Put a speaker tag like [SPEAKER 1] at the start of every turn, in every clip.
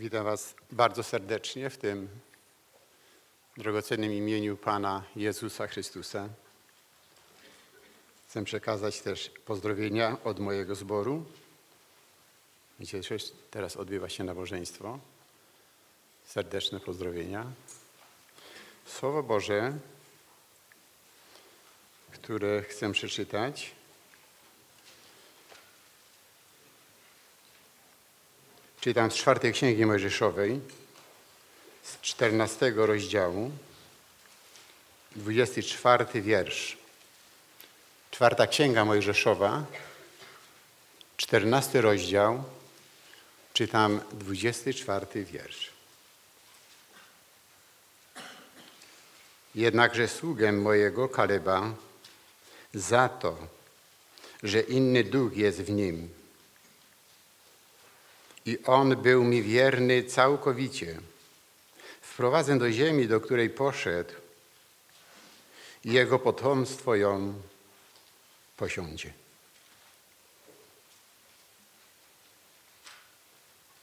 [SPEAKER 1] Witam Was bardzo serdecznie w tym drogocennym imieniu Pana Jezusa Chrystusa. Chcę przekazać też pozdrowienia od mojego zboru, też teraz odbywa się nabożeństwo. Serdeczne pozdrowienia. Słowo Boże, które chcę przeczytać, Czytam z czwartej Księgi Mojżeszowej, z czternastego rozdziału, 24 wiersz. Czwarta Księga Mojżeszowa, czternasty rozdział, czytam 24 wiersz. Jednakże sługę mojego Kaleba za to, że inny duch jest w nim, i on był mi wierny całkowicie. Wprowadzę do ziemi, do której poszedł, i jego potomstwo ją posiądzie.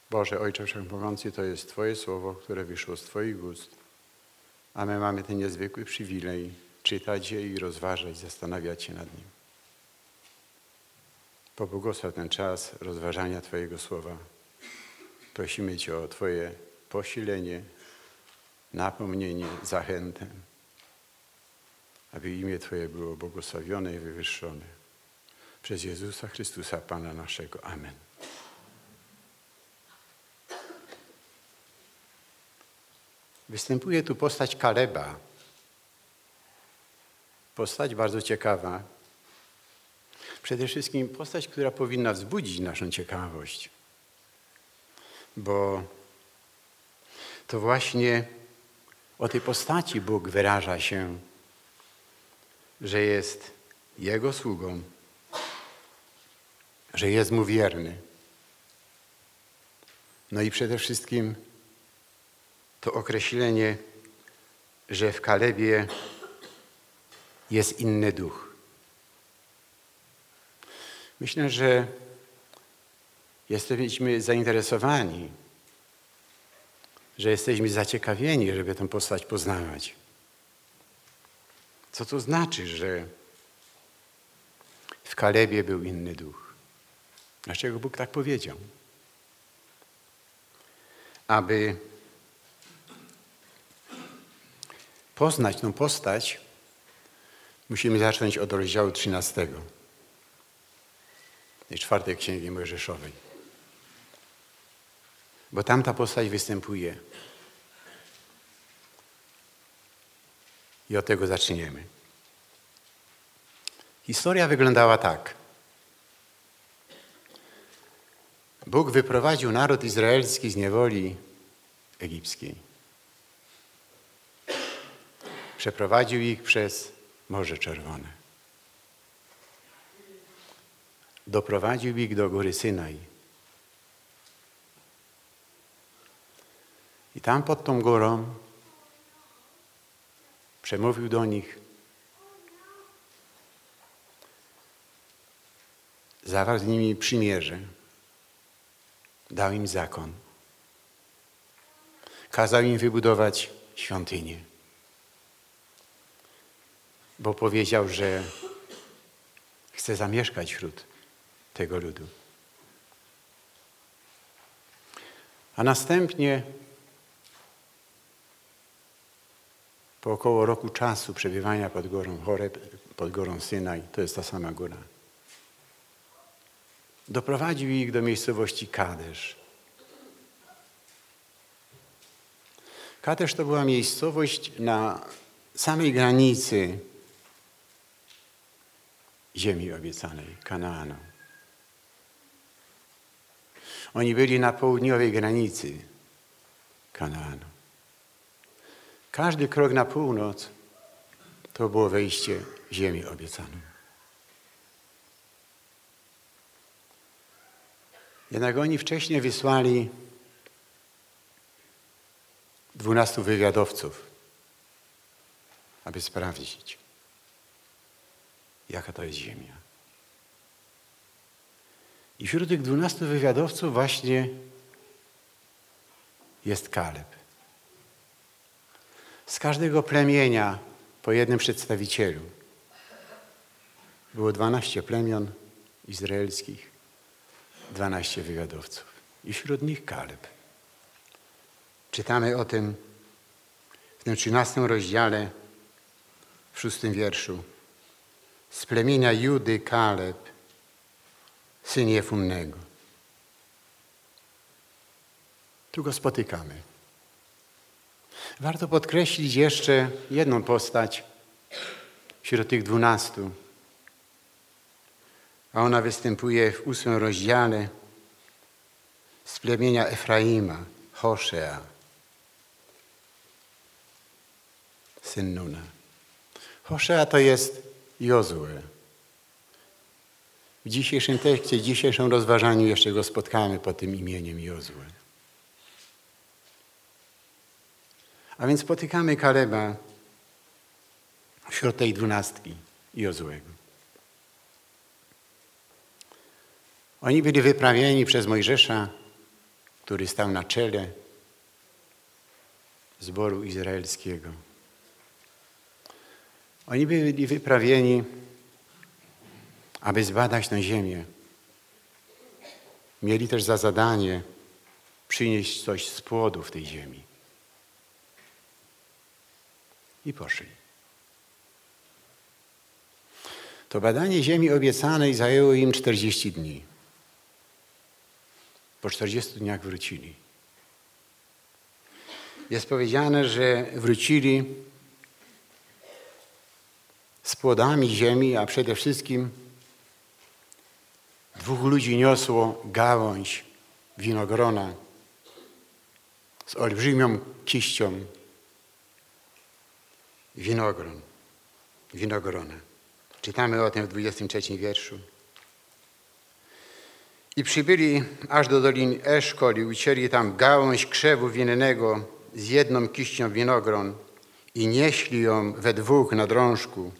[SPEAKER 1] Boże, Ojcze Wszechmogący, to jest Twoje słowo, które wyszło z Twoich ust, a my mamy ten niezwykły przywilej czytać je i rozważać, zastanawiać się nad nim. Pobłogosław ten czas rozważania Twojego słowa. Prosimy Cię o Twoje posilenie, napomnienie, zachętę, aby imię Twoje było błogosławione i wywyższone. Przez Jezusa Chrystusa, Pana naszego. Amen. Występuje tu postać Kaleba. Postać bardzo ciekawa. Przede wszystkim postać, która powinna wzbudzić naszą ciekawość bo to właśnie o tej postaci Bóg wyraża się, że jest Jego sługą, że jest Mu wierny. No i przede wszystkim to określenie, że w Kalebie jest inny duch. Myślę, że Jesteśmy zainteresowani, że jesteśmy zaciekawieni, żeby tę postać poznawać. Co to znaczy, że w Kalebie był inny duch? Dlaczego Bóg tak powiedział? Aby poznać tę postać, musimy zacząć od rozdziału 13 tej czwartej księgi Mojżeszowej bo tam ta postać występuje. I od tego zaczniemy. Historia wyglądała tak. Bóg wyprowadził naród izraelski z niewoli egipskiej. Przeprowadził ich przez Morze Czerwone. Doprowadził ich do góry Synaj I tam pod tą górą przemówił do nich. Zawarł z nimi przymierze. Dał im zakon. Kazał im wybudować świątynię. Bo powiedział, że chce zamieszkać wśród tego ludu. A następnie Po około roku czasu przebywania pod górą Horeb, pod górą Synaj, to jest ta sama góra, doprowadził ich do miejscowości Kadesz. Kadesz to była miejscowość na samej granicy ziemi obiecanej, Kanaanu. Oni byli na południowej granicy Kanaanu. Każdy krok na północ to było wejście w ziemię obiecaną. Jednak oni wcześniej wysłali dwunastu wywiadowców, aby sprawdzić, jaka to jest ziemia. I wśród tych dwunastu wywiadowców właśnie jest Kaleb. Z każdego plemienia po jednym przedstawicielu. Było 12 plemion izraelskich, 12 wywiadowców. I wśród nich Kaleb. Czytamy o tym w tym 13 rozdziale, w szóstym wierszu. Z plemienia Judy Kaleb, syn Jefunnego. Tu go spotykamy. Warto podkreślić jeszcze jedną postać wśród tych dwunastu. A ona występuje w ósmym rozdziale z plemienia Efraima, Hoszea, syn Nuna. Hoszea to jest Jozue. W dzisiejszym tekście, w dzisiejszym rozważaniu jeszcze go spotkamy pod tym imieniem Jozue. A więc spotykamy Kaleba wśród tej dwunastki Jozłego. Oni byli wyprawieni przez Mojżesza, który stał na czele zboru izraelskiego. Oni byli wyprawieni, aby zbadać tę ziemię. Mieli też za zadanie przynieść coś z płodów tej ziemi. I poszli. To badanie ziemi obiecanej zajęło im 40 dni. Po 40 dniach wrócili. Jest powiedziane, że wrócili z płodami ziemi, a przede wszystkim dwóch ludzi niosło gałąź winogrona z olbrzymią kiścią winogron, winogrona. Czytamy o tym w 23 wierszu. I przybyli aż do doliny Eszkol i ucięli tam gałąź krzewu winnego z jedną kiścią winogron i nieśli ją we dwóch na drążku.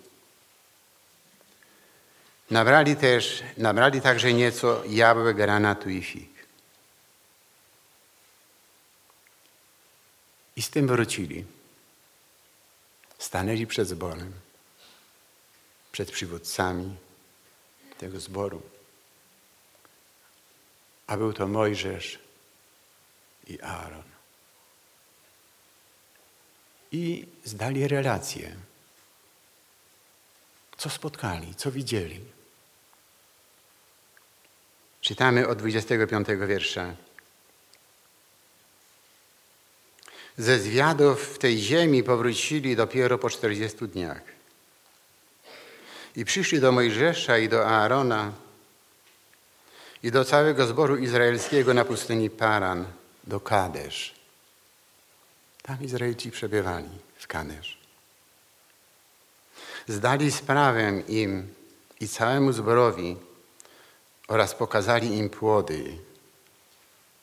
[SPEAKER 1] Nabrali też, nabrali także nieco jabłek, granatu i fig. I z tym wrócili. Stanęli przed zborem, przed przywódcami tego zboru. A był to Mojżesz i Aaron. I zdali relację. Co spotkali, co widzieli. Czytamy od 25 wiersza. Ze zwiadów w tej ziemi powrócili dopiero po 40 dniach. I przyszli do Mojżesza i do Aarona i do całego zboru izraelskiego na pustyni Paran, do Kadesz. Tam Izraelici przebywali, w Kadesz. Zdali sprawę im i całemu zborowi oraz pokazali im płody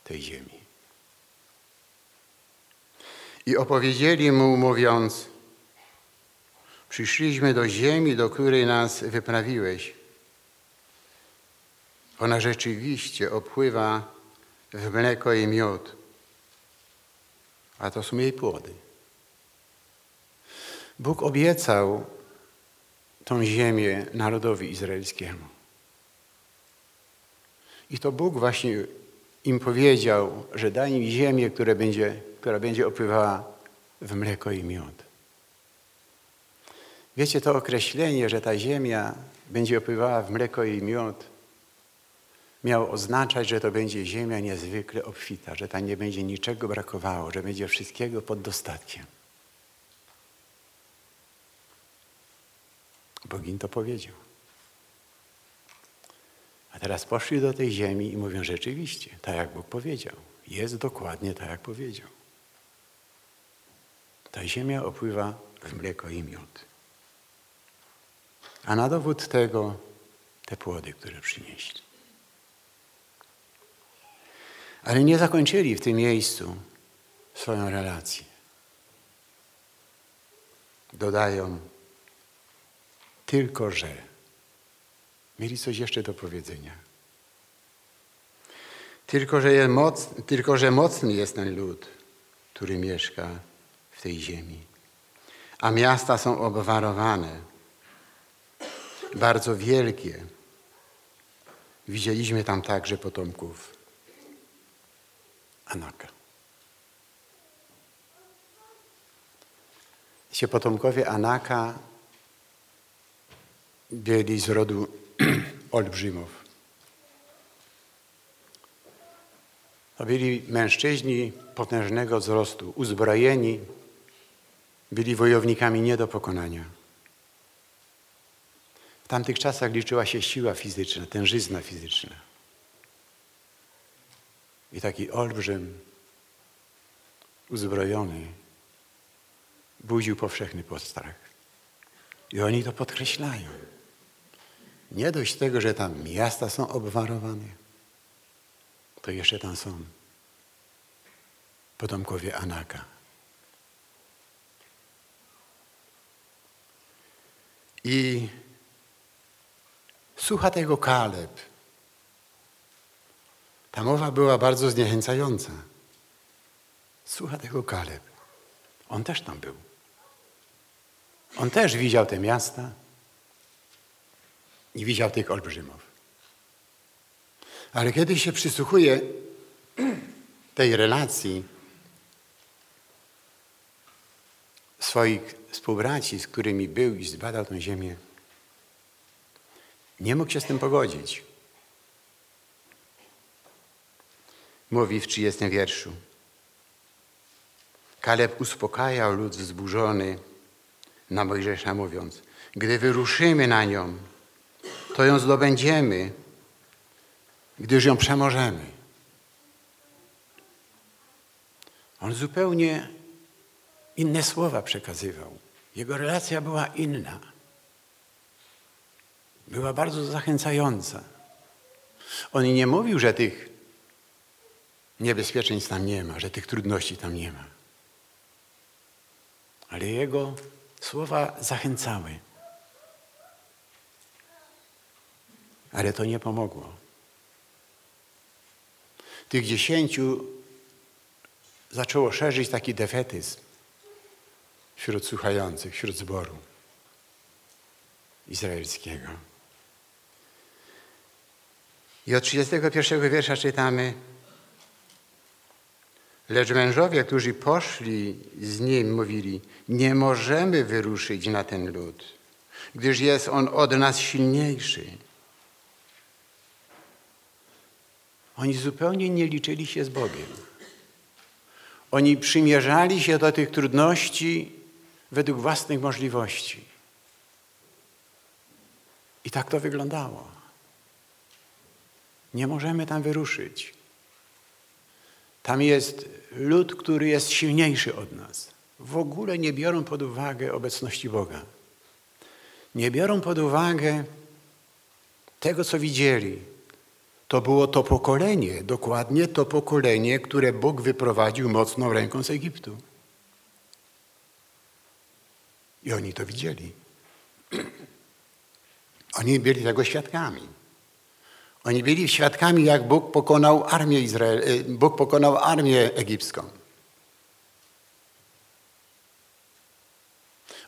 [SPEAKER 1] tej ziemi. I opowiedzieli mu, mówiąc, przyszliśmy do ziemi, do której nas wyprawiłeś. Ona rzeczywiście opływa w mleko i miód, a to są jej płody. Bóg obiecał tą ziemię narodowi izraelskiemu. I to Bóg właśnie im powiedział, że da im ziemię, która będzie, która będzie opływała w mleko i miód. Wiecie, to określenie, że ta ziemia będzie opływała w mleko i miód, miało oznaczać, że to będzie ziemia niezwykle obfita, że tam nie będzie niczego brakowało, że będzie wszystkiego pod dostatkiem. Bogin to powiedział. A teraz poszli do tej ziemi i mówią rzeczywiście, tak jak Bóg powiedział. Jest dokładnie tak, jak powiedział. Ta ziemia opływa w mleko i miód. A na dowód tego te płody, które przynieśli. Ale nie zakończyli w tym miejscu swoją relację. Dodają tylko, że mieli coś jeszcze do powiedzenia. Tylko że, moc, tylko, że mocny jest ten lud, który mieszka w tej ziemi. A miasta są obwarowane, bardzo wielkie. Widzieliśmy tam także potomków Anaka. Ci potomkowie Anaka byli z rodu olbrzymów. To byli mężczyźni potężnego wzrostu, uzbrojeni, byli wojownikami nie do pokonania. W tamtych czasach liczyła się siła fizyczna, tężyzna fizyczna. I taki olbrzym, uzbrojony, budził powszechny postrach. I oni to podkreślają. Nie dość tego, że tam miasta są obwarowane, to jeszcze tam są potomkowie Anaka. I słucha tego Kaleb. Ta mowa była bardzo zniechęcająca. Słucha tego Kaleb. On też tam był. On też widział te miasta i widział tych olbrzymów. Ale kiedy się przysłuchuje tej relacji swoich współbraci, z którymi był i zbadał tę ziemię, nie mógł się z tym pogodzić. Mówi w 30 wierszu. Kaleb uspokajał lud wzburzony na Mojżesza mówiąc, gdy wyruszymy na nią, to ją zdobędziemy, gdyż ją przemożemy. On zupełnie inne słowa przekazywał. Jego relacja była inna. Była bardzo zachęcająca. On nie mówił, że tych niebezpieczeństw tam nie ma, że tych trudności tam nie ma. Ale jego słowa zachęcały. Ale to nie pomogło. Tych dziesięciu zaczęło szerzyć taki defetyzm wśród słuchających, wśród zboru izraelskiego. I od 31 wiersza czytamy Lecz mężowie, którzy poszli z nim, mówili, nie możemy wyruszyć na ten lud, gdyż jest on od nas silniejszy. Oni zupełnie nie liczyli się z Bogiem. Oni przymierzali się do tych trudności według własnych możliwości. I tak to wyglądało. Nie możemy tam wyruszyć. Tam jest lud, który jest silniejszy od nas. W ogóle nie biorą pod uwagę obecności Boga. Nie biorą pod uwagę tego, co widzieli. To było to pokolenie, dokładnie to pokolenie, które Bóg wyprowadził mocną ręką z Egiptu. I oni to widzieli. Oni byli tego świadkami. Oni byli świadkami, jak Bóg pokonał armię, Izrael, y, Bóg pokonał armię egipską.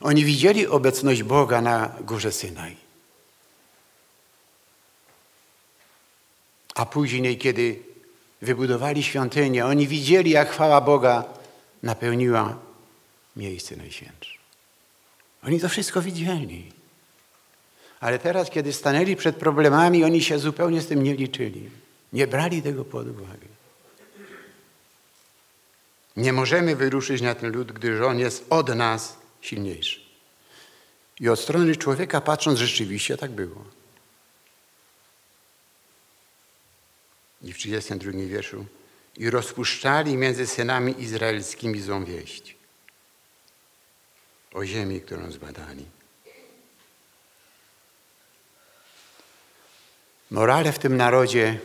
[SPEAKER 1] Oni widzieli obecność Boga na górze Synaj. A później, kiedy wybudowali świątynię, oni widzieli, jak chwała Boga napełniła miejsce najświętsze. Oni to wszystko widzieli. Ale teraz, kiedy stanęli przed problemami, oni się zupełnie z tym nie liczyli. Nie brali tego pod uwagę. Nie możemy wyruszyć na ten lud, gdyż on jest od nas silniejszy. I od strony człowieka patrząc, rzeczywiście tak było. I w 32 wierszu. I rozpuszczali między synami izraelskimi złą wieść o ziemi, którą zbadali. Morale w tym narodzie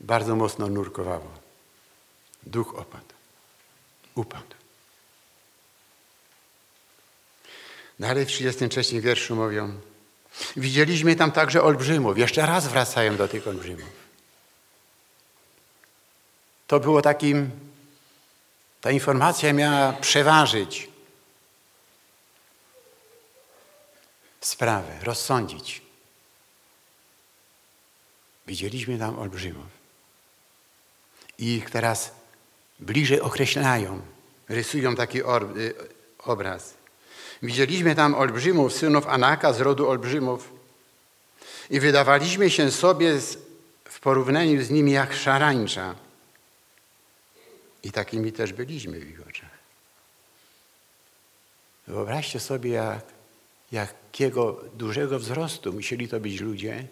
[SPEAKER 1] bardzo mocno nurkowało. Duch opadł. Upadł. Dalej w 33 wierszu mówią, widzieliśmy tam także olbrzymów. Jeszcze raz wracają do tych olbrzymów. To było takim Ta informacja miała przeważyć sprawę, rozsądzić. Widzieliśmy tam olbrzymów. I ich teraz bliżej określają, rysują taki y, obraz. Widzieliśmy tam olbrzymów, synów Anaka z rodu olbrzymów i wydawaliśmy się sobie w porównaniu z nimi jak szarańcza. I takimi też byliśmy w ich oczach. Wyobraźcie sobie, jak, jakiego dużego wzrostu musieli to być ludzie,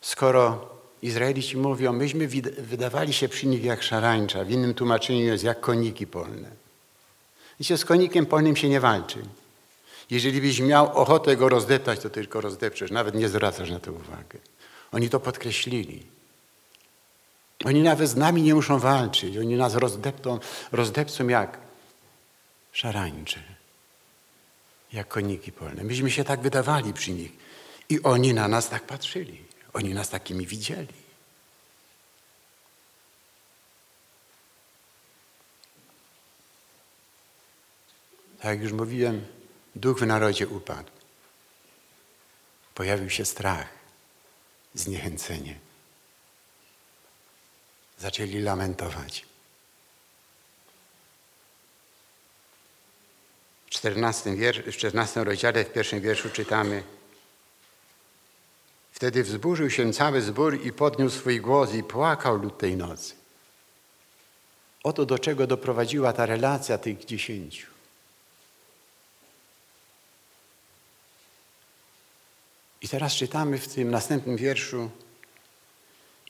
[SPEAKER 1] skoro Izraelici mówią, myśmy wydawali się przy nich jak szarańcza, w innym tłumaczeniu jest jak koniki polne. Wiecie, z konikiem polnym się nie walczy. Jeżeli byś miał ochotę go rozdeptać, to tylko rozdepczesz, nawet nie zwracasz na to uwagę. Oni to podkreślili. Oni nawet z nami nie muszą walczyć. Oni nas rozdeptą, rozdepcą jak szarańcze, jak koniki polne. Myśmy się tak wydawali przy nich. I oni na nas tak patrzyli. Oni nas takimi widzieli. Tak jak już mówiłem, duch w narodzie upadł. Pojawił się strach, zniechęcenie. Zaczęli lamentować. W 14, w 14 rozdziale, w pierwszym wierszu czytamy Wtedy wzburzył się cały zbór i podniósł swój głos i płakał lud tej nocy. Oto do czego doprowadziła ta relacja tych dziesięciu. I teraz czytamy w tym następnym wierszu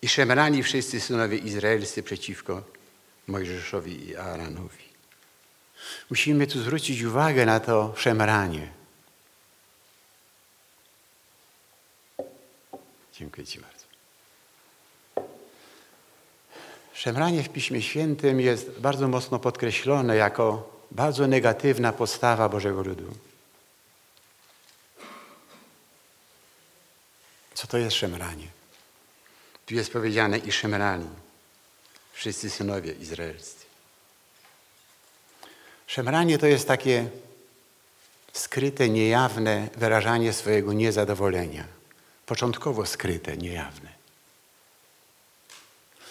[SPEAKER 1] i szemrali wszyscy synowie izraelscy przeciwko Mojżeszowi i Aaronowi. Musimy tu zwrócić uwagę na to szemranie. Dziękuję Ci bardzo. Szemranie w Piśmie Świętym jest bardzo mocno podkreślone jako bardzo negatywna postawa Bożego Ludu. Co to jest szemranie? Tu jest powiedziane i szemrani, wszyscy synowie izraelscy. Szemranie to jest takie skryte, niejawne wyrażanie swojego niezadowolenia. Początkowo skryte, niejawne.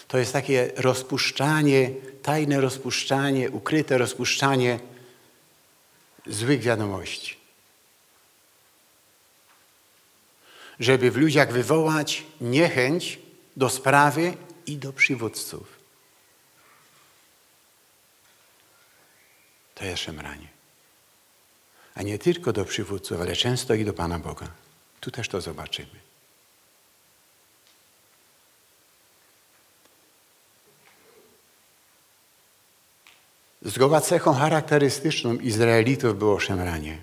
[SPEAKER 1] To jest takie rozpuszczanie, tajne rozpuszczanie, ukryte rozpuszczanie złych wiadomości. żeby w ludziach wywołać niechęć do sprawy i do przywódców. To jest szemranie. A nie tylko do przywódców, ale często i do Pana Boga. Tu też to zobaczymy. Zgoła cechą charakterystyczną Izraelitów było szemranie.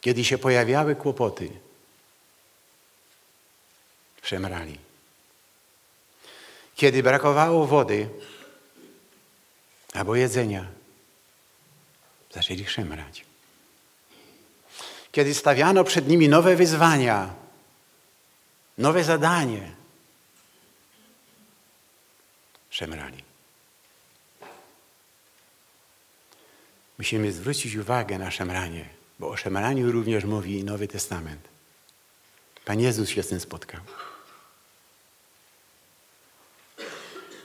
[SPEAKER 1] Kiedy się pojawiały kłopoty, szemrali. Kiedy brakowało wody albo jedzenia, zaczęli szemrać. Kiedy stawiano przed nimi nowe wyzwania, nowe zadanie, szemrali. Musimy zwrócić uwagę na szemranie bo o szemraniu również mówi Nowy Testament. Pan Jezus się z tym spotkał.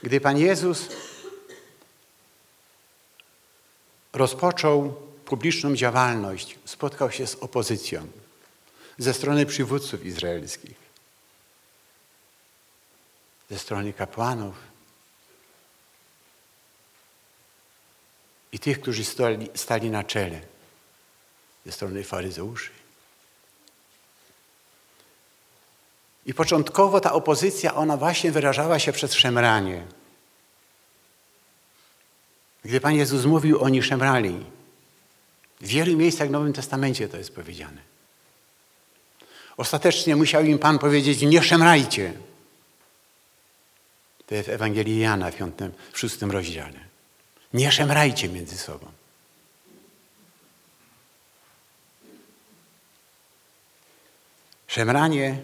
[SPEAKER 1] Gdy Pan Jezus rozpoczął publiczną działalność, spotkał się z opozycją ze strony przywódców izraelskich, ze strony kapłanów i tych, którzy stali, stali na czele ze strony faryzeuszy. I początkowo ta opozycja, ona właśnie wyrażała się przez szemranie. Gdy Pan Jezus mówił, oni szemrali. W wielu miejscach w Nowym Testamencie to jest powiedziane. Ostatecznie musiał im Pan powiedzieć, nie szemrajcie. To jest w Ewangelii Jana w, szóstym rozdziale. Nie szemrajcie między sobą. Szemranie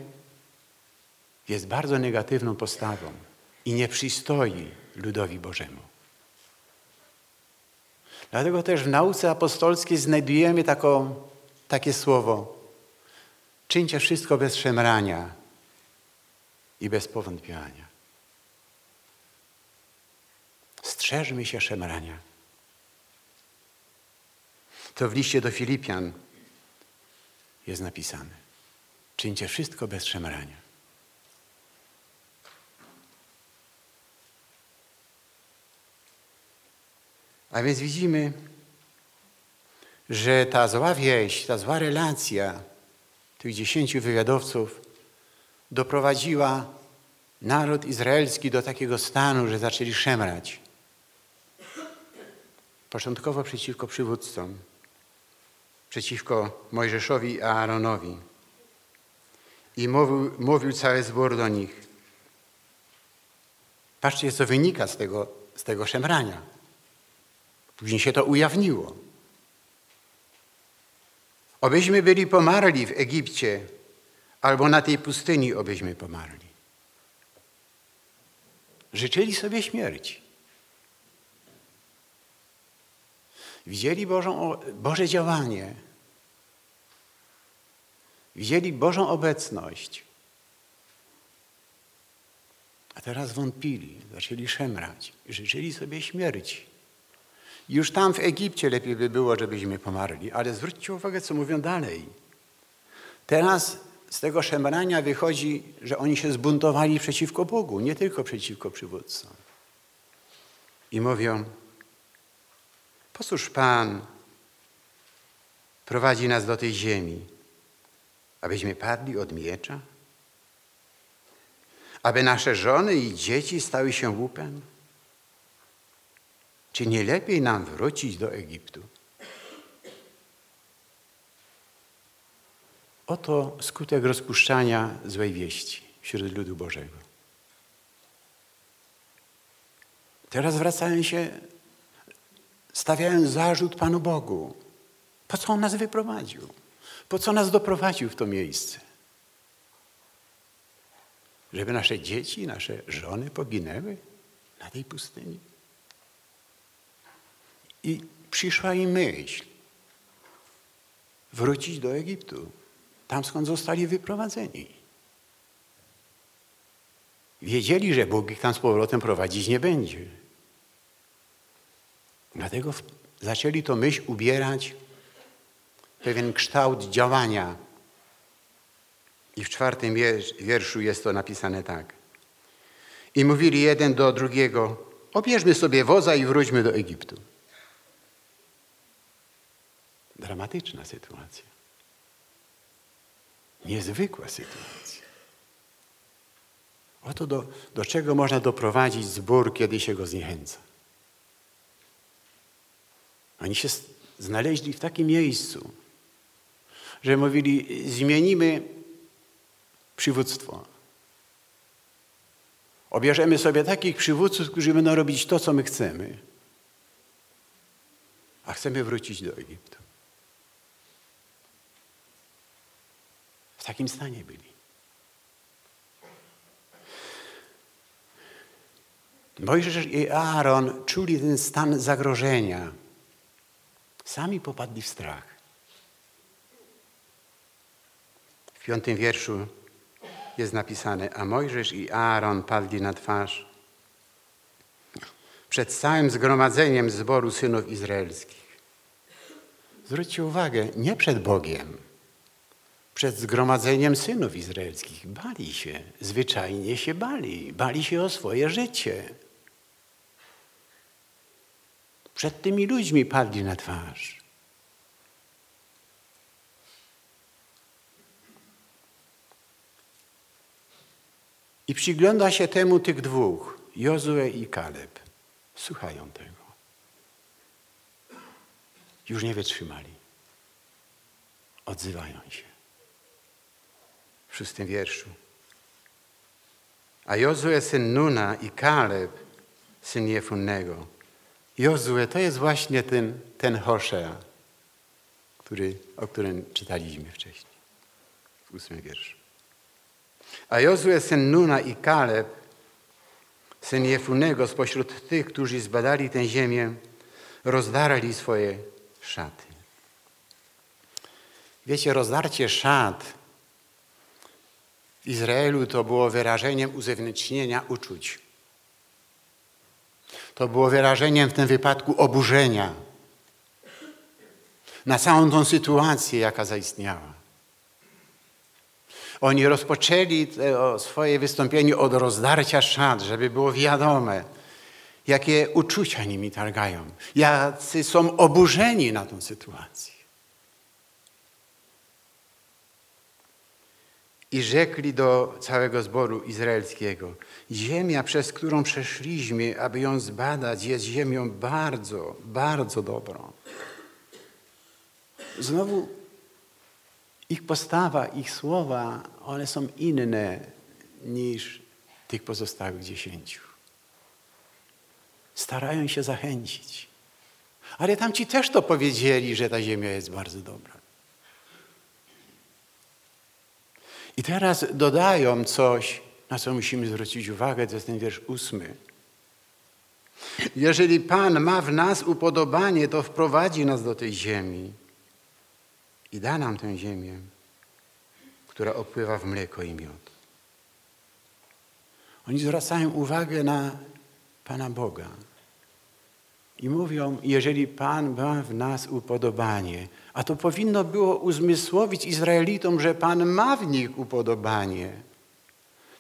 [SPEAKER 1] jest bardzo negatywną postawą. i nie przystoi ludowi Bożemu. Dlatego też w nauce apostolskiej znajdujemy taką, takie słowo: czyńcie wszystko bez szemrania i bez powątpienia. Strzeżmy się szemrania. To w liście do Filipian jest napisane. Czyńcie wszystko bez szemrania. A więc widzimy, że ta zła wieść, ta zła relacja tych dziesięciu wywiadowców doprowadziła naród izraelski do takiego stanu, że zaczęli szemrać. Początkowo przeciwko przywódcom, przeciwko Mojżeszowi i Aaronowi. I mówił, mówił cały zbór do nich. Patrzcie, co wynika z tego, z tego szemrania. Później się to ujawniło. Obyśmy byli pomarli w Egipcie, albo na tej pustyni obyśmy pomarli. Życzyli sobie śmierci. Widzieli Bożą, Boże działanie. Widzieli Bożą obecność. A teraz wątpili, zaczęli szemrać i życzyli sobie śmierci. Już tam w Egipcie lepiej by było, żebyśmy pomarli. Ale zwróćcie uwagę, co mówią dalej. Teraz z tego szemrania wychodzi, że oni się zbuntowali przeciwko Bogu, nie tylko przeciwko przywódcom. I mówią, po cóż Pan prowadzi nas do tej ziemi, abyśmy padli od miecza? Aby nasze żony i dzieci stały się łupem? Czy nie lepiej nam wrócić do Egiptu? Oto skutek rozpuszczania złej wieści wśród ludu Bożego. Teraz wracają się, stawiają zarzut Panu Bogu. Po co On nas wyprowadził? Po co nas doprowadził w to miejsce? Żeby nasze dzieci, nasze żony poginęły na tej pustyni? I przyszła im myśl wrócić do Egiptu, tam skąd zostali wyprowadzeni. Wiedzieli, że Bóg ich tam z powrotem prowadzić nie będzie. Dlatego zaczęli to myśl ubierać pewien kształt działania. I w czwartym wierszu jest to napisane tak. I mówili jeden do drugiego, obierzmy sobie woza i wróćmy do Egiptu. Dramatyczna sytuacja. Niezwykła sytuacja. Oto do, do czego można doprowadzić zbór, kiedy się go zniechęca. Oni się znaleźli w takim miejscu, że mówili, zmienimy przywództwo. Obierzemy sobie takich przywódców, którzy będą robić to, co my chcemy, a chcemy wrócić do Egiptu. W takim stanie byli. Mojżesz i Aaron czuli ten stan zagrożenia. Sami popadli w strach. W piątym wierszu jest napisane, a Mojżesz i Aaron padli na twarz przed całym zgromadzeniem zboru synów izraelskich. Zwróćcie uwagę, nie przed Bogiem, przed zgromadzeniem synów izraelskich. Bali się, zwyczajnie się bali. Bali się o swoje życie. Przed tymi ludźmi padli na twarz. I przygląda się temu tych dwóch, Jozue i Kaleb. Słuchają tego. Już nie wytrzymali. Odzywają się w szóstym wierszu. A Jozue syn Nuna i Kaleb syn Jefunnego. Jozue to jest właśnie ten, ten Hoszea, który, o którym czytaliśmy wcześniej w ósmym wierszu. A Jozue syn Nuna i Kaleb syn Jefunego, spośród tych, którzy zbadali tę ziemię, rozdarli swoje szaty. Wiecie, rozdarcie szat w Izraelu to było wyrażeniem uzewnętrznienia uczuć. To było wyrażeniem w tym wypadku oburzenia na całą tą sytuację, jaka zaistniała. Oni rozpoczęli swoje wystąpienie od rozdarcia szat, żeby było wiadome, jakie uczucia nimi targają, jacy są oburzeni na tą sytuację. I rzekli do całego zboru izraelskiego: Ziemia, przez którą przeszliśmy, aby ją zbadać, jest ziemią bardzo, bardzo dobrą. Znowu ich postawa, ich słowa, one są inne niż tych pozostałych dziesięciu. Starają się zachęcić. Ale tamci też to powiedzieli, że ta ziemia jest bardzo dobra. I teraz dodają coś, na co musimy zwrócić uwagę, to jest ten wiersz ósmy. Jeżeli Pan ma w nas upodobanie, to wprowadzi nas do tej ziemi i da nam tę ziemię, która opływa w mleko i miód. Oni zwracają uwagę na Pana Boga i mówią, jeżeli Pan ma w nas upodobanie, a to powinno było uzmysłowić Izraelitom, że Pan ma w nich upodobanie.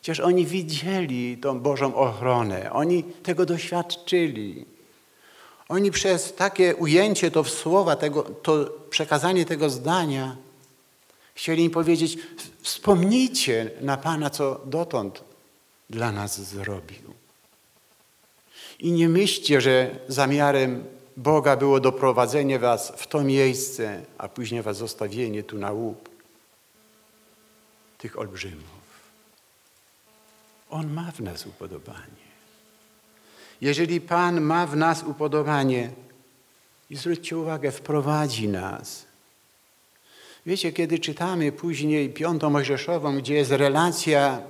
[SPEAKER 1] Przecież oni widzieli tą Bożą ochronę, oni tego doświadczyli. Oni przez takie ujęcie to w słowa, tego, to przekazanie tego zdania chcieli im powiedzieć, wspomnijcie na Pana, co dotąd dla nas zrobił. I nie myślcie, że zamiarem Boga było doprowadzenie was w to miejsce, a później was zostawienie tu na łup tych olbrzymów. On ma w nas upodobanie. Jeżeli Pan ma w nas upodobanie, i zwróćcie uwagę, wprowadzi nas. Wiecie, kiedy czytamy później piątą Mojżeszową, gdzie jest relacja,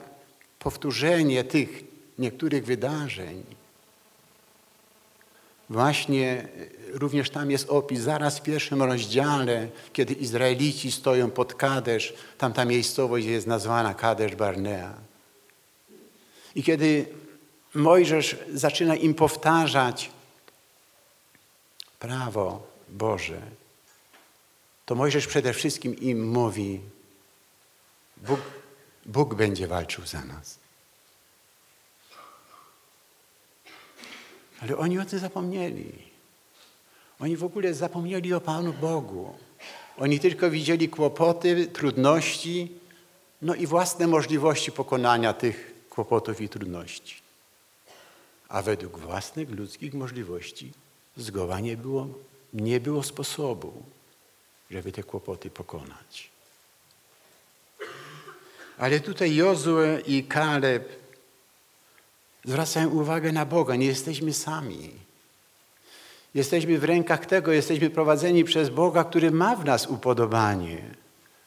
[SPEAKER 1] powtórzenie tych niektórych wydarzeń, Właśnie również tam jest opis, zaraz w pierwszym rozdziale, kiedy Izraelici stoją pod Kadesz, tam ta miejscowość jest nazwana Kadesz Barnea. I kiedy Mojżesz zaczyna im powtarzać prawo Boże, to Mojżesz przede wszystkim im mówi, Bóg, Bóg będzie walczył za nas. Ale oni o tym zapomnieli. Oni w ogóle zapomnieli o Panu Bogu. Oni tylko widzieli kłopoty, trudności, no i własne możliwości pokonania tych kłopotów i trudności. A według własnych ludzkich możliwości zgoła nie było, nie było sposobu, żeby te kłopoty pokonać. Ale tutaj Jozue i Kaleb Zwracają uwagę na Boga. Nie jesteśmy sami. Jesteśmy w rękach tego, jesteśmy prowadzeni przez Boga, który ma w nas upodobanie.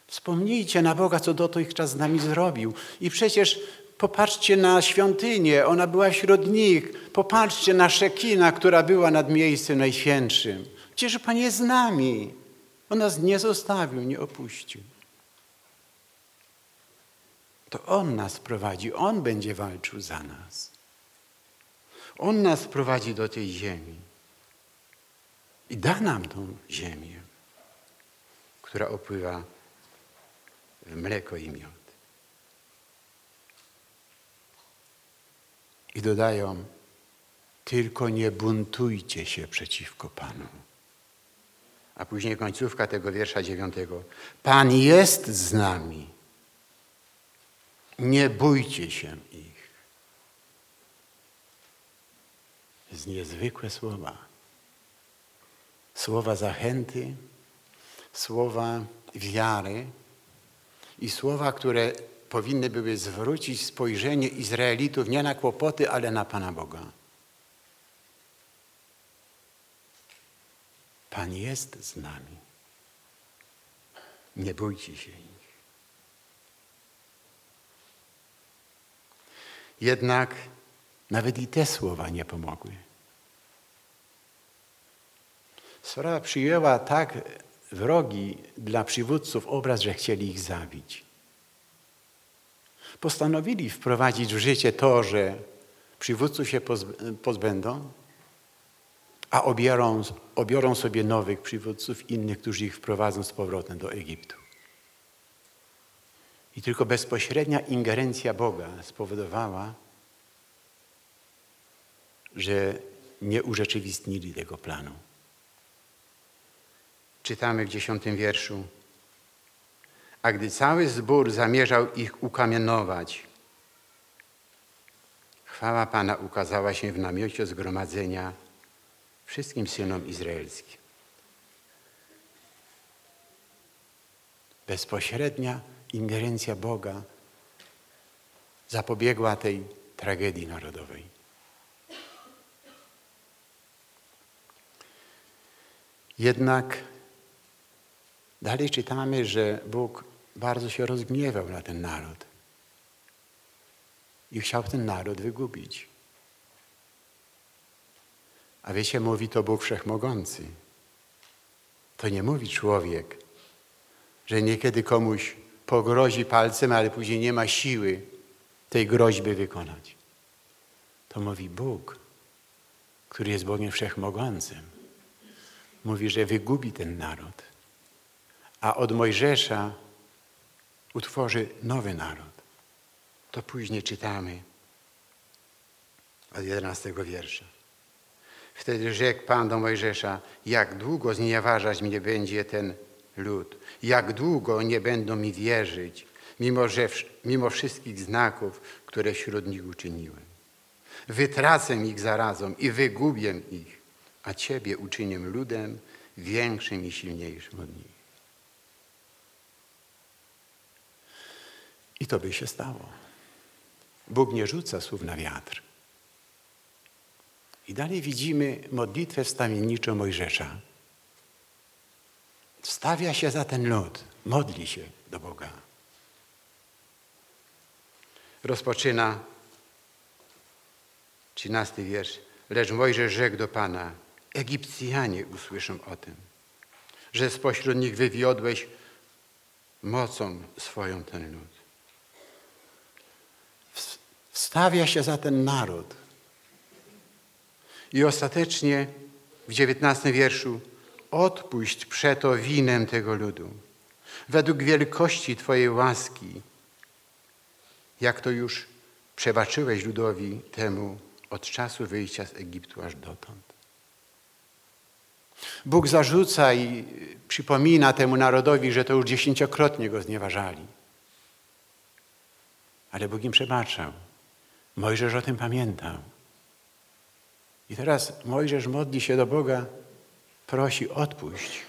[SPEAKER 1] Wspomnijcie na Boga, co dotychczas z nami zrobił. I przecież popatrzcie na świątynię, ona była wśród nich. Popatrzcie na Szekina, która była nad miejscem najświętszym. Przecież Pan jest z nami. On nas nie zostawił, nie opuścił. To On nas prowadzi, On będzie walczył za nas. On nas prowadzi do tej ziemi i da nam tą ziemię, która opływa mleko i miód. I dodają, tylko nie buntujcie się przeciwko Panu. A później końcówka tego wiersza dziewiątego. Pan jest z nami. Nie bójcie się ich. Jest niezwykłe słowa. Słowa zachęty, słowa wiary i słowa, które powinny były zwrócić spojrzenie Izraelitów nie na kłopoty, ale na Pana Boga. Pan jest z nami. Nie bójcie się ich. Jednak Nawet i te słowa nie pomogły. Sprawa przyjęła tak wrogi dla przywódców obraz, że chcieli ich zabić. Postanowili wprowadzić w życie to, że przywódców się pozbędą, a obiorą, obiorą sobie nowych przywódców, innych, którzy ich wprowadzą z powrotem do Egiptu. I tylko bezpośrednia ingerencja Boga spowodowała, że nie urzeczywistnili tego planu. Czytamy w dziesiątym wierszu. A gdy cały zbór zamierzał ich ukamienować, chwała Pana ukazała się w namiocie zgromadzenia wszystkim synom izraelskim. Bezpośrednia ingerencja Boga zapobiegła tej tragedii narodowej. Jednak dalej czytamy, że Bóg bardzo się rozgniewał na ten naród i chciał ten naród wygubić. A wiecie, mówi to Bóg Wszechmogący. To nie mówi człowiek, że niekiedy komuś pogrozi palcem, ale później nie ma siły tej groźby wykonać. To mówi Bóg, który jest Bogiem Wszechmogącym. Mówi, że wygubi ten naród, a od Mojżesza utworzy nowy naród. To później czytamy od 11 wiersza. Wtedy rzekł Pan do Mojżesza, jak długo znieważać mnie będzie ten lud, jak długo nie będą mi wierzyć, mimo, że, mimo wszystkich znaków, które wśród nich uczyniłem. Wytracę ich zarazą i wygubię ich, a Ciebie uczynię ludem większym i silniejszym od nich. I to by się stało. Bóg nie rzuca słów na wiatr. I dalej widzimy modlitwę wstawienniczą Mojżesza. Stawia się za ten lud, modli się do Boga. Rozpoczyna trzynasty wiersz. Lecz Mojżesz rzekł do Pana, Egipcjanie usłyszą o tym, że spośród nich wywiodłeś mocą swoją ten lud. Wstawia się za ten naród. I ostatecznie w dziewiętnastym wierszu odpuść przeto winem tego ludu, według wielkości Twojej łaski, jak to już przebaczyłeś ludowi temu od czasu wyjścia z Egiptu aż dotąd. Bóg zarzuca i przypomina temu narodowi, że to już dziesięciokrotnie go znieważali. Ale Bóg im przebaczał. Mojżesz o tym pamiętał. I teraz Mojżesz modli się do Boga, prosi odpuść.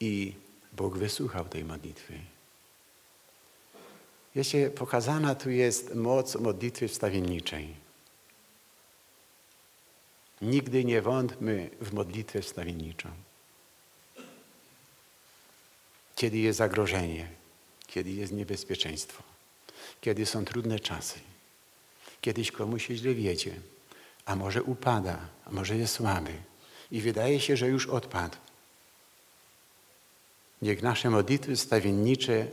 [SPEAKER 1] I Bóg wysłuchał tej modlitwy. Wiecie, pokazana tu jest moc modlitwy wstawienniczej. Nigdy nie wątmy w modlitwę wstawienniczą. Kiedy jest zagrożenie, kiedy jest niebezpieczeństwo, kiedy są trudne czasy, kiedyś komuś się źle wiedzie, a może upada, a może jest słaby i wydaje się, że już odpadł. Niech nasze modlitwy stawiennicze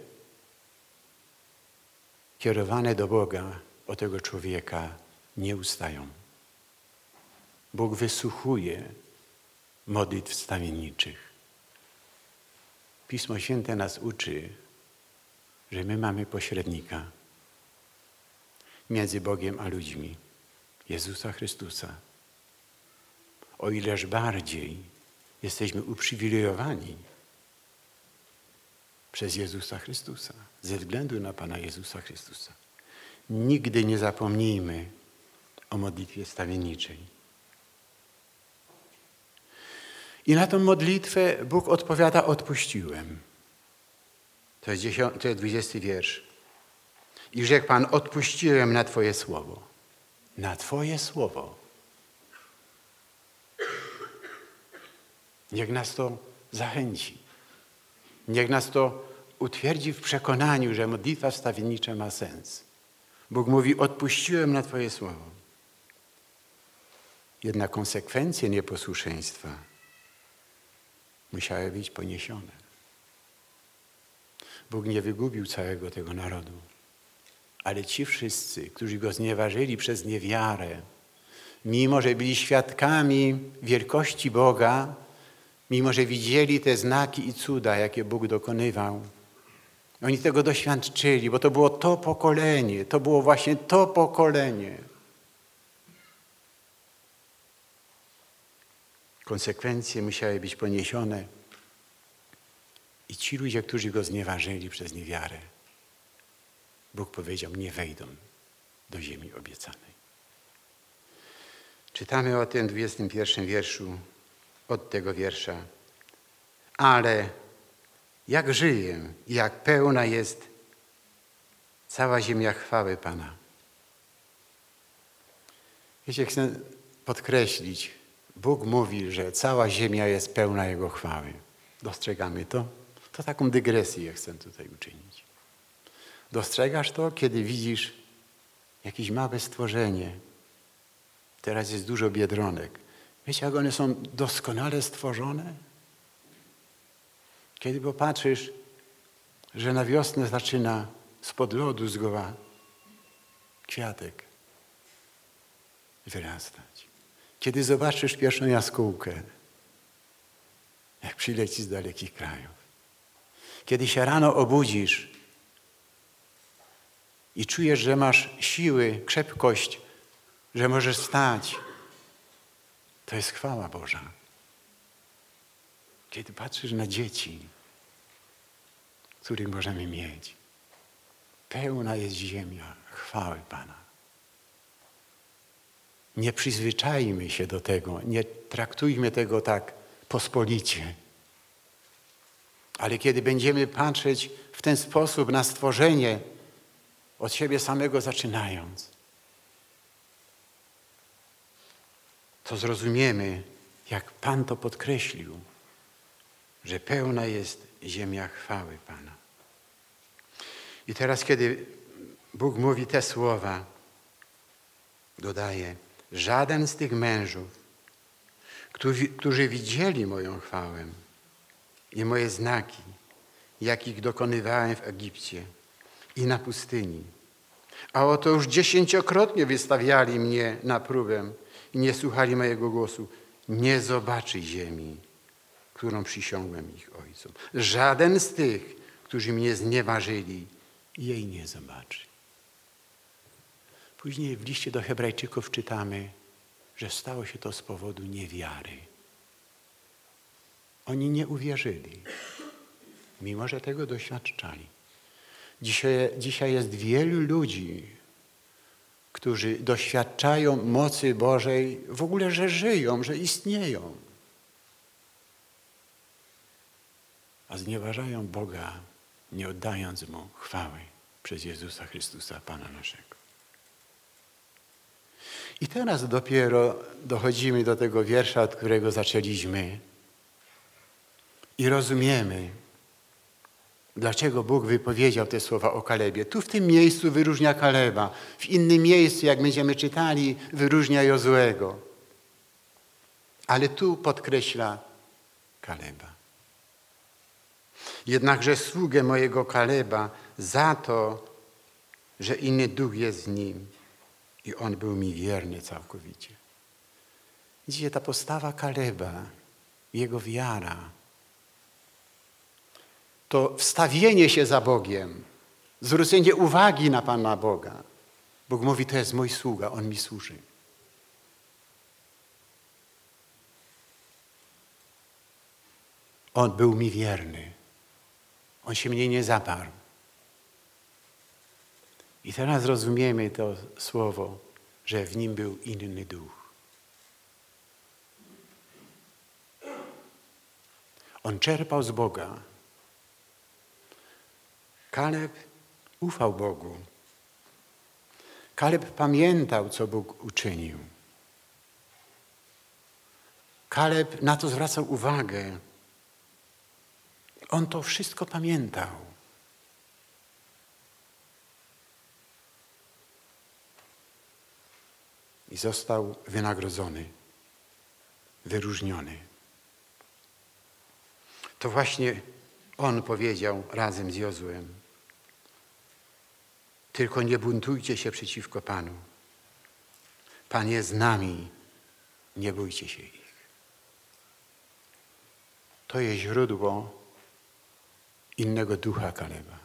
[SPEAKER 1] kierowane do Boga o tego człowieka nie ustają. Bóg wysłuchuje modlitw stawienniczych. Pismo Święte nas uczy, że my mamy pośrednika między Bogiem a ludźmi, Jezusa Chrystusa. O ileż bardziej jesteśmy uprzywilejowani przez Jezusa Chrystusa, ze względu na Pana Jezusa Chrystusa. Nigdy nie zapomnijmy o modlitwie stawienniczej. I na tą modlitwę Bóg odpowiada, odpuściłem. To jest, 10, to jest 20 wiersz. I rzekł Pan, odpuściłem na Twoje słowo. Na Twoje słowo. Niech nas to zachęci. Niech nas to utwierdzi w przekonaniu, że modlitwa wstawiennicza ma sens. Bóg mówi, odpuściłem na Twoje słowo. Jednak konsekwencje nieposłuszeństwa musiały być poniesione. Bóg nie wygubił całego tego narodu, ale ci wszyscy, którzy Go znieważyli przez niewiarę, mimo że byli świadkami wielkości Boga, mimo że widzieli te znaki i cuda, jakie Bóg dokonywał, oni tego doświadczyli, bo to było to pokolenie, to było właśnie to pokolenie. Konsekwencje musiały być poniesione i ci ludzie, którzy go znieważyli przez niewiarę, Bóg powiedział, nie wejdą do ziemi obiecanej. Czytamy o tym w 21 wierszu od tego wiersza. Ale jak żyję, jak pełna jest cała ziemia chwały Pana. Wiecie, chcę podkreślić, Bóg mówi, że cała ziemia jest pełna Jego chwały. Dostrzegamy to? To taką dygresję chcę tutaj uczynić. Dostrzegasz to, kiedy widzisz jakieś małe stworzenie. Teraz jest dużo biedronek. Wiecie, jak one są doskonale stworzone? Kiedy popatrzysz, że na wiosnę zaczyna spod lodu zgoła kwiatek wyrastać. Kiedy zobaczysz pierwszą jaskółkę, jak przyleci z dalekich krajów. Kiedy się rano obudzisz i czujesz, że masz siły, krzepkość, że możesz stać, to jest chwała Boża. Kiedy patrzysz na dzieci, których możemy mieć, pełna jest ziemia chwały Pana. Nie przyzwyczajmy się do tego, nie traktujmy tego tak pospolicie. Ale kiedy będziemy patrzeć w ten sposób na stworzenie, od siebie samego zaczynając, to zrozumiemy, jak Pan to podkreślił, że pełna jest ziemia chwały Pana. I teraz, kiedy Bóg mówi te słowa, dodaje, żaden z tych mężów, którzy, którzy widzieli moją chwałę, i moje znaki, jakich dokonywałem w Egipcie i na pustyni. A oto już dziesięciokrotnie wystawiali mnie na próbę i nie słuchali mojego głosu. Nie zobaczy ziemi, którą przysiągłem ich ojcom. Żaden z tych, którzy mnie znieważyli, jej nie zobaczy. Później w liście do Hebrajczyków czytamy, że stało się to z powodu niewiary. Oni nie uwierzyli, mimo że tego doświadczali. Dzisiaj, dzisiaj jest wielu ludzi, którzy doświadczają mocy Bożej, w ogóle, że żyją, że istnieją. A znieważają Boga, nie oddając Mu chwały przez Jezusa Chrystusa, Pana naszego. I teraz dopiero dochodzimy do tego wiersza, od którego zaczęliśmy i rozumiemy, dlaczego Bóg wypowiedział te słowa o Kalebie. Tu w tym miejscu wyróżnia Kaleba, w innym miejscu, jak będziemy czytali, wyróżnia Jozłego. Ale tu podkreśla Kaleba. Jednakże sługę mojego Kaleba za to, że inny duch jest z nim i on był mi wierny całkowicie. Widzicie, ta postawa Kaleba, jego wiara, to wstawienie się za Bogiem, zwrócenie uwagi na Pana Boga. Bóg mówi, to jest mój sługa, On mi służy. On był mi wierny. On się mnie nie zaparł. I teraz rozumiemy to słowo, że w nim był inny duch. On czerpał z Boga. Kaleb ufał Bogu. Kaleb pamiętał, co Bóg uczynił. Kaleb na to zwracał uwagę. On to wszystko pamiętał. i został wynagrodzony, wyróżniony. To właśnie on powiedział razem z Jozłem: Tylko nie buntujcie się przeciwko Panu. Pan jest z nami, nie bójcie się ich. To jest źródło innego ducha Kaleba.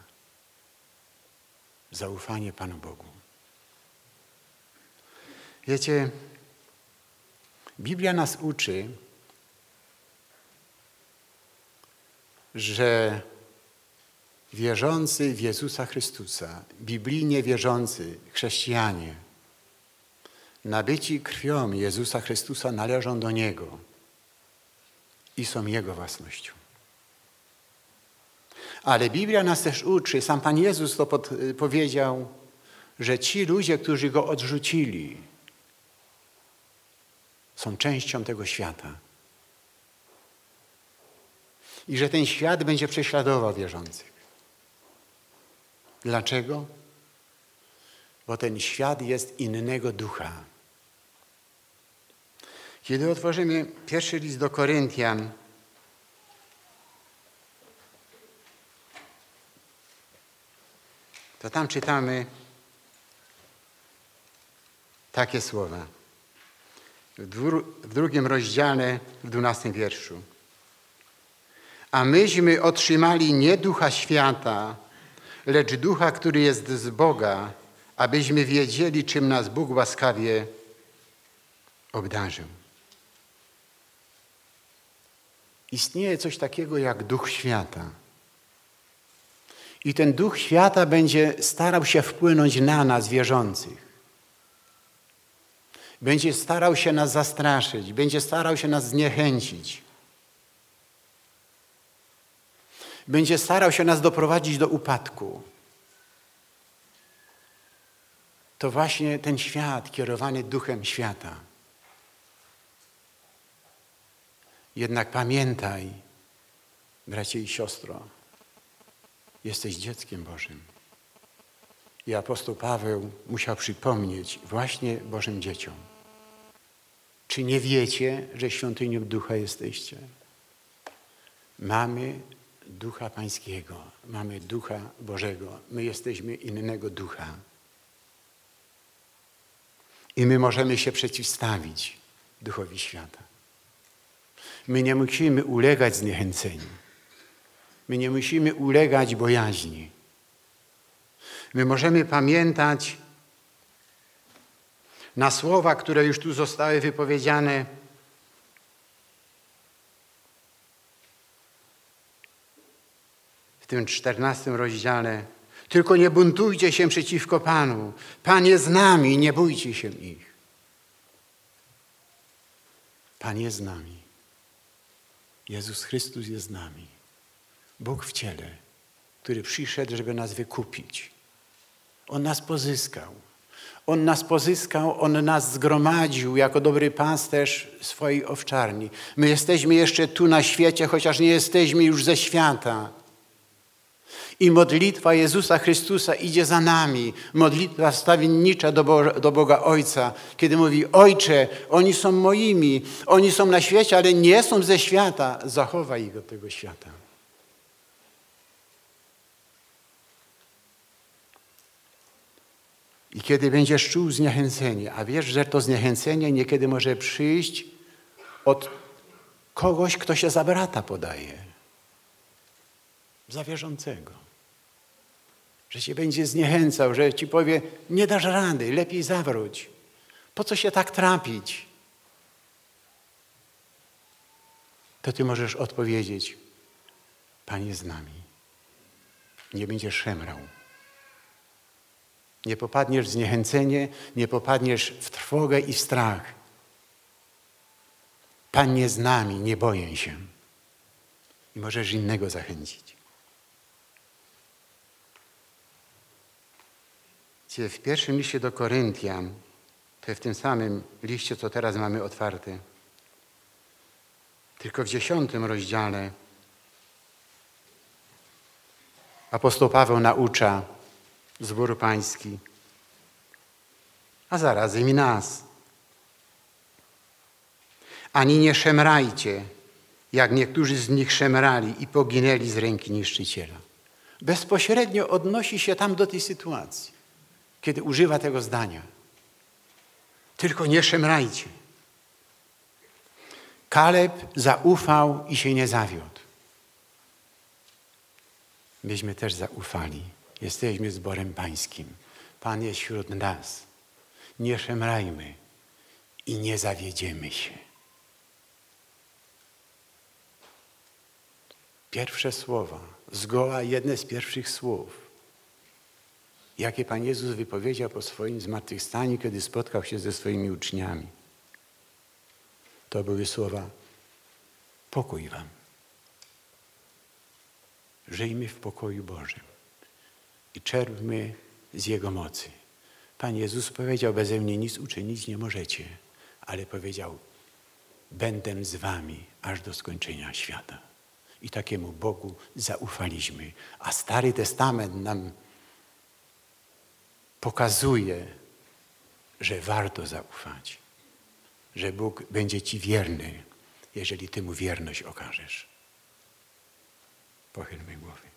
[SPEAKER 1] Zaufanie Panu Bogu. Wiecie, Biblia nas uczy, że wierzący w Jezusa Chrystusa, biblijnie wierzący chrześcijanie, nabyci krwią Jezusa Chrystusa należą do Niego i są Jego własnością. Ale Biblia nas też uczy, sam Pan Jezus to pod, powiedział, że ci ludzie, którzy Go odrzucili, są częścią tego świata. I że ten świat będzie prześladował wierzących. Dlaczego? Bo ten świat jest innego ducha. Kiedy otworzymy pierwszy list do Koryntian, to tam czytamy takie słowa. W, w drugim rozdziale, w dwunastym wierszu. A myśmy otrzymali nie ducha świata, lecz ducha, który jest z Boga, abyśmy wiedzieli, czym nas Bóg łaskawie obdarzył. Istnieje coś takiego jak duch świata. I ten duch świata będzie starał się wpłynąć na nas, wierzących. Będzie starał się nas zastraszyć, będzie starał się nas zniechęcić. Będzie starał się nas doprowadzić do upadku. To właśnie ten świat kierowany duchem świata. Jednak pamiętaj, bracie i siostro, jesteś dzieckiem Bożym. I apostoł Paweł musiał przypomnieć właśnie Bożym dzieciom. Czy nie wiecie, że świątynią ducha jesteście? Mamy ducha Pańskiego, mamy ducha Bożego. My jesteśmy innego ducha. I my możemy się przeciwstawić duchowi świata. My nie musimy ulegać zniechęceniu. My nie musimy ulegać bojaźni. My możemy pamiętać na słowa, które już tu zostały wypowiedziane. Tym czternastym rozdziale. Tylko nie buntujcie się przeciwko Panu. Pan jest z nami, nie bójcie się ich. Pan jest z nami. Jezus Chrystus jest z nami. Bóg w ciele, który przyszedł, żeby nas wykupić. On nas pozyskał. On nas pozyskał, On nas zgromadził jako dobry pasterz swojej owczarni. My jesteśmy jeszcze tu na świecie, chociaż nie jesteśmy już ze świata. I modlitwa Jezusa Chrystusa idzie za nami. Modlitwa stawiennicza do, Bo do Boga Ojca, kiedy mówi: Ojcze, oni są moimi, oni są na świecie, ale nie są ze świata. Zachowaj ich od tego świata. I kiedy będziesz czuł zniechęcenie, a wiesz, że to zniechęcenie niekiedy może przyjść od kogoś, kto się za brata podaje, za wierzącego. Że cię będzie zniechęcał, że ci powie, nie dasz rady, lepiej zawróć. Po co się tak trapić? To ty możesz odpowiedzieć, Panie z nami. Nie będziesz szemrał. Nie popadniesz w zniechęcenie, nie popadniesz w trwogę i w strach. Pan z nami, nie boję się. I możesz innego zachęcić. W pierwszym liście do Koryntian, to w tym samym liście, co teraz mamy otwarte, tylko w dziesiątym rozdziale apostoł Paweł naucza zbór pański, a zarazem i nas, Ani nie szemrajcie, jak niektórzy z nich szemrali i poginęli z ręki niszczyciela. Bezpośrednio odnosi się tam do tej sytuacji, kiedy używa tego zdania. Tylko nie szemrajcie. Kaleb zaufał i się nie zawiódł. Myśmy też zaufali. Jesteśmy zborem pańskim. Pan jest wśród nas. Nie szemrajmy i nie zawiedziemy się. Pierwsze słowa, zgoła jedne z pierwszych słów, jakie Pan Jezus wypowiedział po swoim zmartwychwstaniu, kiedy spotkał się ze swoimi uczniami. To były słowa pokój wam. Żyjmy w pokoju Bożym i czerpmy z Jego mocy. Pan Jezus powiedział, beze mnie nic uczynić nie możecie, ale powiedział, będę z wami aż do skończenia świata. I takiemu Bogu zaufaliśmy. A Stary Testament nam pokazuje, że warto zaufać, że Bóg będzie Ci wierny, jeżeli Ty Mu wierność okażesz. Pochylmy głowy.